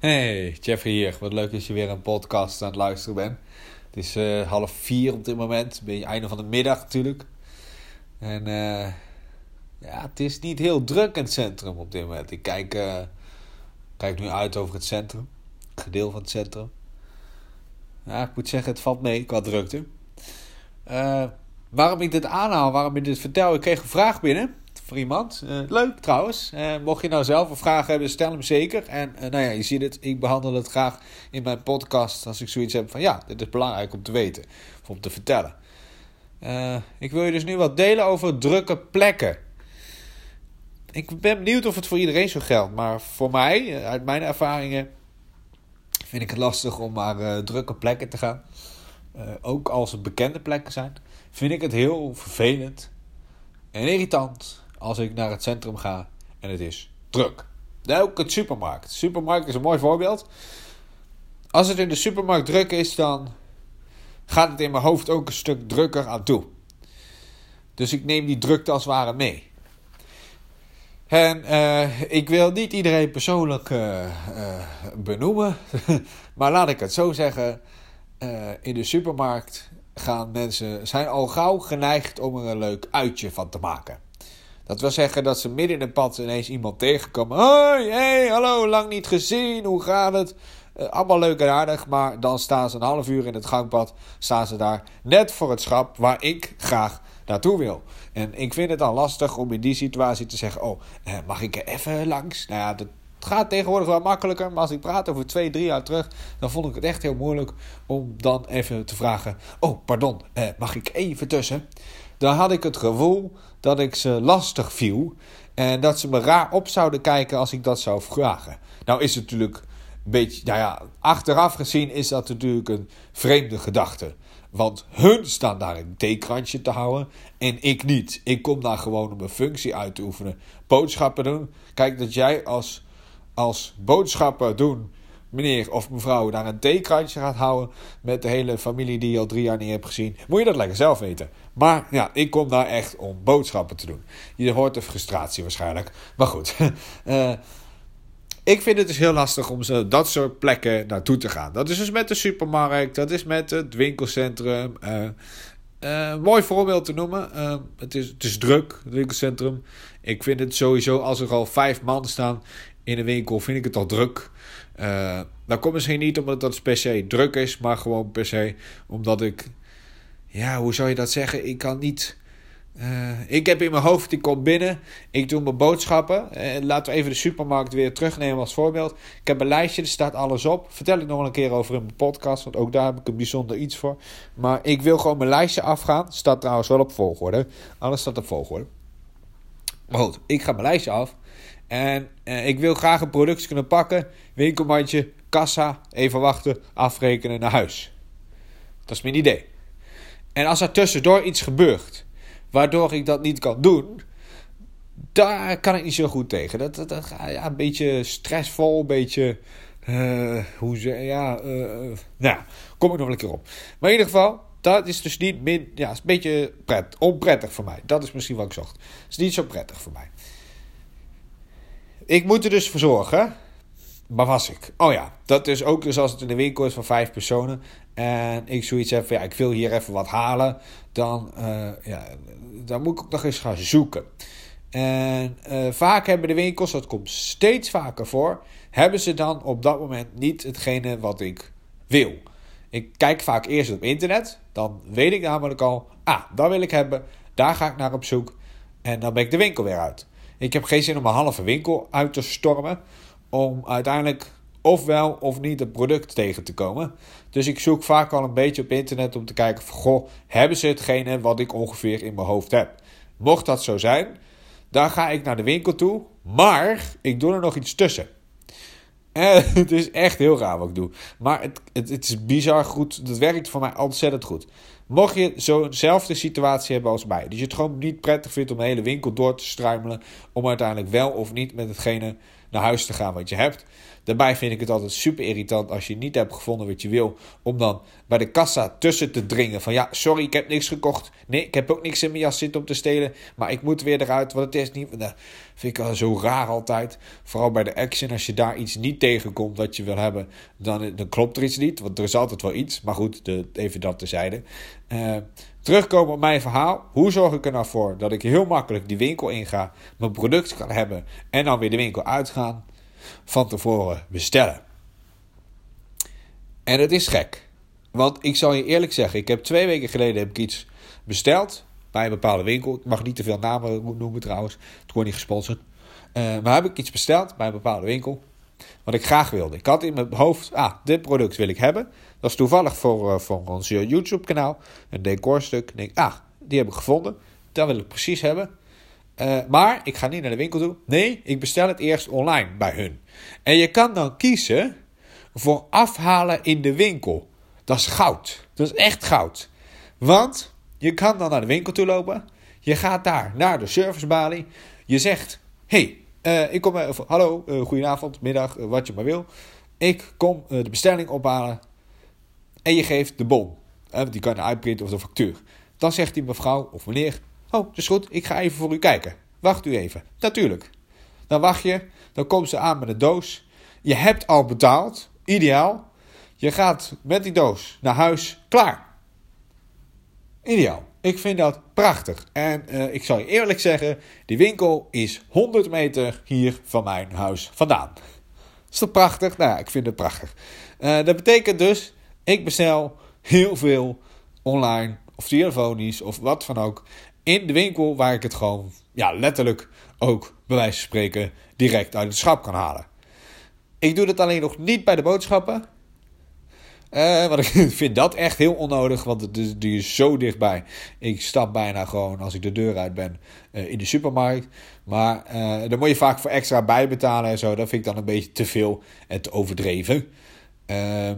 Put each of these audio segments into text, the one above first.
Hey, Jeffrey hier. Wat leuk dat je weer een podcast aan het luisteren bent. Het is uh, half vier op dit moment. Ben je einde van de middag natuurlijk. En uh, ja, het is niet heel druk in het centrum op dit moment. Ik kijk, uh, kijk nu uit over het centrum. Het gedeelte van het centrum. Ja, ik moet zeggen, het valt mee qua drukte. waarom ik dit aanhaal, waarom ik dit vertel, ik kreeg een vraag binnen iemand. Uh, leuk trouwens. Uh, mocht je nou zelf een vraag hebben, stel hem zeker. En uh, nou ja, je ziet het, ik behandel het graag in mijn podcast als ik zoiets heb van ja, dit is belangrijk om te weten of om te vertellen. ik wil je dus nu wat delen over drukke plekken. Ik ben benieuwd of het voor iedereen zo geldt, maar voor mij, uit mijn ervaringen, vind ik het lastig om naar drukke plekken te gaan. ook als het bekende plekken zijn, vind ik het heel vervelend en irritant als ik naar het centrum ga en het is druk. Ook het supermarkt. Supermarkt is een mooi voorbeeld. Als het in de supermarkt druk is, dan gaat het in mijn hoofd ook een stuk drukker aan toe. Dus ik neem die drukte als het ware mee. En uh, ik wil niet iedereen persoonlijk uh, uh, benoemen, maar laat ik het zo zeggen. in de supermarkt gaan mensen, zijn al gauw geneigd om er een leuk uitje van te maken. Dat wil zeggen dat ze midden in het pad ineens iemand tegenkomen. Hoi, hey, hallo, lang niet gezien, hoe gaat het? Uh, allemaal leuk en aardig, maar dan staan ze een half uur in het gangpad. Staan ze daar net voor het schap waar ik graag naartoe wil. En ik vind het dan lastig om in die situatie te zeggen: Oh, eh, mag ik er even langs? Nou ja, dat gaat tegenwoordig wel makkelijker. Maar als ik praat over twee, drie jaar terug, dan vond ik het echt heel moeilijk om dan even te vragen: Oh, pardon, eh, mag ik even tussen? Dan had ik het gevoel dat ik ze lastig viel. En dat ze me raar op zouden kijken als ik dat zou vragen. Nou is het natuurlijk een beetje, nou ja, achteraf gezien is dat natuurlijk een vreemde gedachte. Want hun staan daar een theekrantje te houden en ik niet. Ik kom daar gewoon om een functie uit te oefenen. Boodschappen doen. Kijk, dat jij als, als boodschappen doen meneer of mevrouw daar een theekrantje gaat houden met de hele familie die je al drie jaar niet hebt gezien, moet je dat lekker zelf weten. Maar ja, ik kom daar echt om boodschappen te doen. Je hoort de frustratie waarschijnlijk. Maar goed. Uh, ik vind het dus heel lastig om zo dat soort plekken naartoe te gaan. Dat is dus met de supermarkt, dat is met het winkelcentrum. Uh, mooi voorbeeld te noemen. Het, is, het is druk, het winkelcentrum. Ik vind het sowieso, als er al vijf man staan in een winkel, vind ik het al druk. Uh, dat komt misschien niet omdat dat per se druk is, maar gewoon per se omdat ik. Ja, hoe zou je dat zeggen? Ik kan niet. Uh, ik heb in mijn hoofd, ik kom binnen, ik doe mijn boodschappen. Uh, laten we even de supermarkt weer terugnemen als voorbeeld. Ik heb een lijstje, er staat alles op. Vertel ik nog een keer over in mijn podcast, want ook daar heb ik een bijzonder iets voor. Maar ik wil gewoon mijn lijstje afgaan. Staat trouwens wel op volgorde. Alles staat op volgorde. Goed, ik ga mijn lijstje af. En eh, ik wil graag een productie kunnen pakken, winkelmandje, kassa, even wachten, afrekenen naar huis. Dat is mijn idee. En als er tussendoor iets gebeurt, waardoor ik dat niet kan doen, daar kan ik niet zo goed tegen. Dat, dat, ja, een beetje stressvol, een beetje. Uh, hoe ze, ja, uh, nou, kom ik nog wel een keer op. Maar in ieder geval, dat is dus niet min, ja, is een beetje pret, onprettig voor mij. Dat is misschien wat ik zocht. Het is niet zo prettig voor mij. Ik moet er dus voor zorgen. Waar was ik? Oh ja, dat is ook dus als het in de winkel is van vijf personen. En ik zoiets heb ja, ik wil hier even wat halen. Dan, uh, ja, dan moet ik ook nog eens gaan zoeken. En uh, vaak hebben de winkels, dat komt steeds vaker voor, hebben ze dan op dat moment niet hetgene wat ik wil. Ik kijk vaak eerst op internet, dan weet ik namelijk al, ah, dat wil ik hebben, daar ga ik naar op zoek en dan ben ik de winkel weer uit. Ik heb geen zin om een halve winkel uit te stormen. Om uiteindelijk ofwel of niet het product tegen te komen. Dus ik zoek vaak al een beetje op internet om te kijken: van, goh, hebben ze hetgene wat ik ongeveer in mijn hoofd heb? Mocht dat zo zijn, dan ga ik naar de winkel toe. Maar ik doe er nog iets tussen. En het is echt heel raar wat ik doe. Maar het, het, het is bizar goed. Dat werkt voor mij ontzettend goed. Mocht je zo'nzelfde situatie hebben als mij, dus je het gewoon niet prettig vindt om de hele winkel door te struimelen, om uiteindelijk wel of niet met hetgene naar huis te gaan wat je hebt, Daarbij vind ik het altijd super irritant als je niet hebt gevonden wat je wil. Om dan bij de kassa tussen te dringen. Van ja, sorry, ik heb niks gekocht. Nee, ik heb ook niks in mijn jas zitten om te stelen. Maar ik moet weer eruit, want het is niet. Vind ik al zo raar altijd. Vooral bij de Action, als je daar iets niet tegenkomt wat je wil hebben. Dan, dan klopt er iets niet. Want er is altijd wel iets. Maar goed, even dat tezijde. Uh, terugkomen op mijn verhaal. Hoe zorg ik er nou voor dat ik heel makkelijk die winkel inga. Mijn product kan hebben. En dan weer de winkel uitgaan van tevoren bestellen. En het is gek. Want ik zal je eerlijk zeggen, ik heb twee weken geleden heb ik iets besteld bij een bepaalde winkel. Ik mag niet te veel namen noemen trouwens. Het wordt niet gesponsord. Uh, maar heb ik iets besteld bij een bepaalde winkel. Wat ik graag wilde. Ik had in mijn hoofd, ah, dit product wil ik hebben. Dat is toevallig voor, uh, voor ons YouTube kanaal. Een decorstuk. Ik denk, ah, die heb ik gevonden. Dat wil ik precies hebben. Uh, maar ik ga niet naar de winkel toe. Nee, ik bestel het eerst online bij hun. En je kan dan kiezen voor afhalen in de winkel. Dat is goud. Dat is echt goud. Want je kan dan naar de winkel toe lopen. Je gaat daar naar de servicebalie. Je zegt: hey, uh, ik kom even. Hallo, goedenavond, middag, wat je maar wil. Ik kom de bestelling ophalen. En je geeft de bon. die kan je uitprinten of de factuur. Dan zegt die mevrouw of meneer: Oh, dat is goed, ik ga even voor u kijken. Wacht u even. Natuurlijk. Dan wacht je, dan komt ze aan met een doos. Je hebt al betaald, ideaal. Je gaat met die doos naar huis, klaar. Ideaal. Ik vind dat prachtig. En uh, ik zal je eerlijk zeggen, die winkel is 100 meter hier van mijn huis vandaan. Is dat prachtig? Nou, ik vind het prachtig. Uh, dat betekent dus, ik bestel heel veel online of telefonisch of wat van ook in de winkel waar ik het gewoon ja, letterlijk ook bij wijze van spreken direct uit het schap kan halen. Ik doe dat alleen nog niet bij de boodschappen. Uh, want ik vind dat echt heel onnodig, want het is, die is zo dichtbij. Ik stap bijna gewoon als ik de deur uit ben uh, in de supermarkt. Maar uh, daar moet je vaak voor extra bijbetalen en zo. Dat vind ik dan een beetje te veel en te overdreven. Ehm,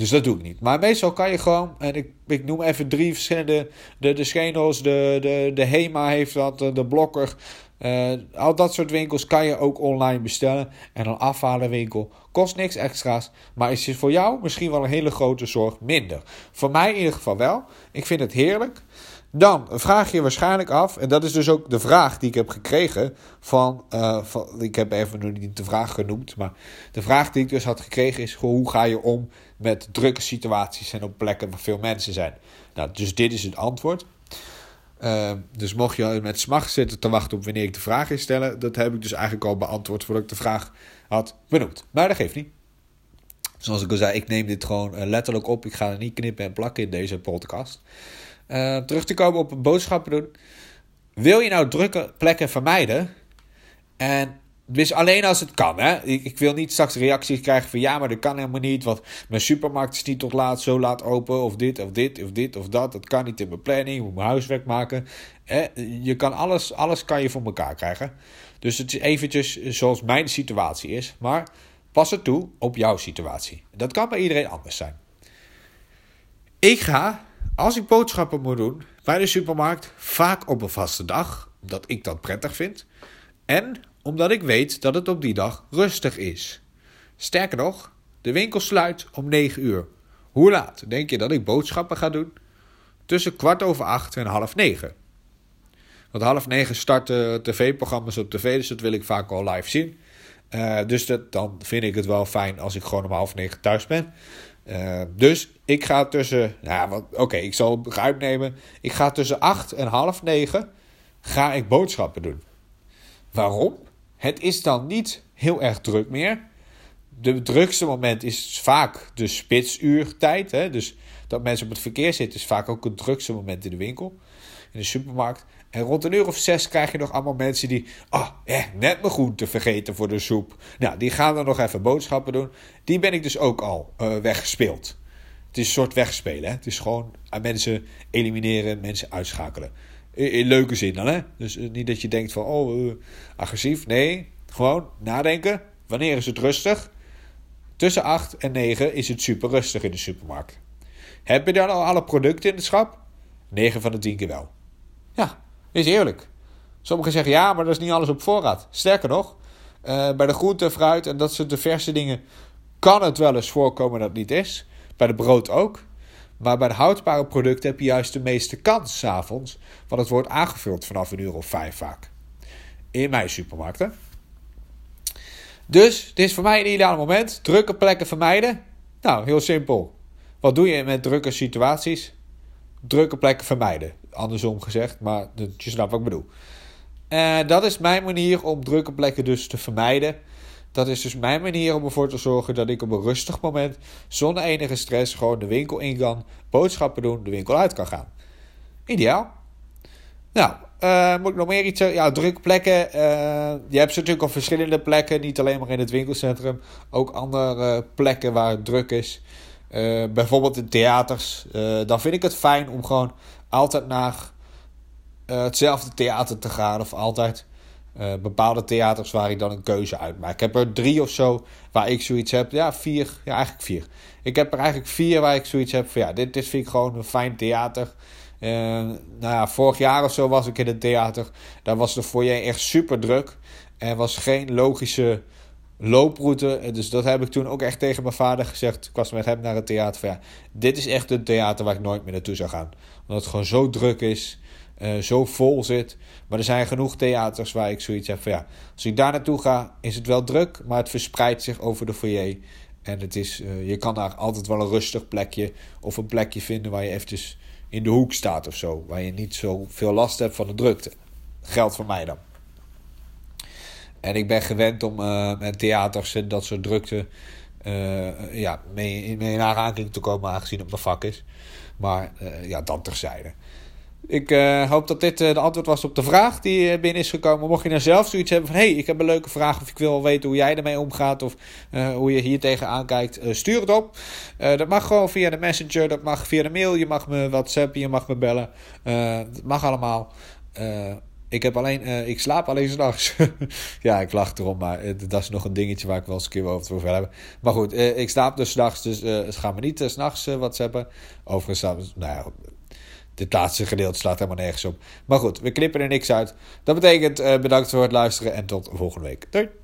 dus dat doe ik niet. Maar meestal kan je gewoon, en ik, ik noem even drie verschillende, de, de Schenos, de, de, de Hema heeft dat, de, Blokker. Uh, al dat soort winkels kan je ook online bestellen. En dan afhalen winkel. Kost niks extra's. Maar is voor jou misschien wel een hele grote zorg minder. Voor mij in ieder geval wel. Ik vind het heerlijk. Dan vraag je waarschijnlijk af, en dat is dus ook de vraag die ik heb gekregen van, uh, van ik heb even nog niet de vraag genoemd, maar de vraag die ik dus had gekregen is, hoe ga je om met drukke situaties en op plekken waar veel mensen zijn? Nou, dus dit is het antwoord. Uh, dus mocht je met smacht zitten te wachten op wanneer ik de vraag ga stellen, dat heb ik dus eigenlijk al beantwoord voordat ik de vraag had benoemd. Maar dat geeft niet. Zoals ik al zei, ik neem dit gewoon uh, letterlijk op. Ik ga er niet knippen en plakken in deze podcast. Uh, terug te komen op boodschappen doen. Wil je nou drukke plekken vermijden? En dus alleen als het kan. Hè? Ik, ik, wil niet straks reacties krijgen van ja, maar dat kan helemaal niet. Want mijn supermarkt is niet tot laat, zo laat open. Of dit, of dit, of dit, of dat. Dat kan niet in mijn planning. Ik moet mijn huiswerk maken. Je kan alles, alles kan je voor elkaar krijgen. Dus het is eventjes zoals mijn situatie is. Maar pas het toe op jouw situatie. Dat kan bij iedereen anders zijn. Ik ga als ik boodschappen moet doen bij de supermarkt, vaak op een vaste dag, omdat ik dat prettig vind. En omdat ik weet dat het op die dag rustig is. Sterker nog, de winkel sluit om 9 uur. Hoe laat denk je dat ik boodschappen ga doen? Tussen kwart over acht en half negen. Want half negen starten tv-programma's op tv, dus dat wil ik vaak al live zien. Uh, dus dat, dan vind ik het wel fijn als ik gewoon om half negen thuis ben. Uh, dus ik ga tussen, oké, ik zal het uitnemen. Ik ga tussen 8 en half 9 ga ik boodschappen doen. Waarom? Het is dan niet heel erg druk meer. De drukste moment is vaak de spitsuurtijd. Hè? Dus dat mensen op het verkeer zitten is vaak ook het drukste moment in de winkel. In de supermarkt. En rond een uur of zes krijg je nog allemaal mensen die... Oh, eh, net mijn groente vergeten voor de soep. Nou, die gaan dan nog even boodschappen doen. Die ben ik dus ook al uh, weggespeeld. Het is een soort wegspelen. Hè? Het is gewoon aan mensen elimineren, mensen uitschakelen. In, leuke zin dan, hè? Dus eh, niet dat je denkt van, oh, uh, agressief. Nee, gewoon nadenken. Wanneer is het rustig? Tussen 8 en 9 is het super rustig in de supermarkt. Heb je dan al alle producten in het schap? 9 van de 10 keer wel. Ja, is eerlijk. Sommigen zeggen ja, maar dat is niet alles op voorraad. Sterker nog, bij de groente, fruit en dat soort de verse dingen kan het wel eens voorkomen dat het niet is. Bij de brood ook. Maar bij de houdbare producten heb je juist de meeste kans s'avonds. Want het wordt aangevuld vanaf een uur of vijf vaak. In mijn supermarkten. Dus dit is voor mij een ideaal moment. Drukke plekken vermijden. Nou, heel simpel. Wat doe je met drukke situaties? Drukke plekken vermijden. Andersom gezegd, maar je snapt wat ik bedoel. En dat is mijn manier om drukke plekken dus te vermijden. Dat is dus mijn manier om ervoor te zorgen dat ik op een rustig moment, zonder enige stress, gewoon de winkel in kan, boodschappen doen, de winkel uit kan gaan. Ideaal. Nou, uh, moet ik nog meer iets zeggen? Ja, drukke plekken. Uh, je hebt ze natuurlijk op verschillende plekken. Niet alleen maar in het winkelcentrum. Ook andere plekken waar het druk is. Uh, bijvoorbeeld in theaters. dan vind ik het fijn om gewoon altijd naar hetzelfde theater te gaan. Of altijd bepaalde theaters waar ik dan een keuze uit maak. Ik heb er drie of zo waar ik zoiets heb. Ja, vier. Ja, eigenlijk vier. Ik heb er eigenlijk vier waar ik zoiets heb van ja, dit, dit vind ik gewoon een fijn theater. Nou ja, vorig jaar of zo was ik in het theater. Daar was de foyer echt super druk. Er was geen logische looproute. Dus dat heb ik toen ook echt tegen mijn vader gezegd. Ik was met hem naar het theater. Ja, dit is echt een theater waar ik nooit meer naartoe zou gaan. Omdat het gewoon zo druk is. Uh, zo vol zit. Maar er zijn genoeg theaters waar ik zoiets heb van ja, als ik daar naartoe ga, is het wel druk, maar het verspreidt zich over de foyer. En het is, uh, je kan daar altijd wel een rustig plekje of een plekje vinden waar je eventjes in de hoek staat of zo. Waar je niet zo veel last hebt van de drukte. Geldt voor mij dan. En ik ben gewend om uh, met theaters en dat soort drukte uh, ja, mee, mee in aanraking te komen, aangezien het mijn vak is. Maar ja, dat terzijde. Ik hoop dat dit de antwoord was op de vraag die binnen is gekomen. Mocht je nou zelf zoiets hebben van... hey, ik heb een leuke vraag of ik wil weten hoe jij ermee omgaat... of hoe je hier tegenaan kijkt, stuur het op. dat mag gewoon via de messenger, dat mag via de mail. Je mag me whatsappen, je mag me bellen. dat mag allemaal. Ik, heb alleen, ik slaap alleen s'nachts. ja, ik lach erom, maar dat is nog een dingetje waar ik wel eens een keer over wil hebben. Maar goed, ik slaap dus s'nachts, dus ga me niet s'nachts whatsappen. Overigens, nou ja dit laatste gedeelte slaat helemaal nergens op. Maar goed, we knippen er niks uit. Dat betekent bedankt voor het luisteren en tot volgende week. Doei!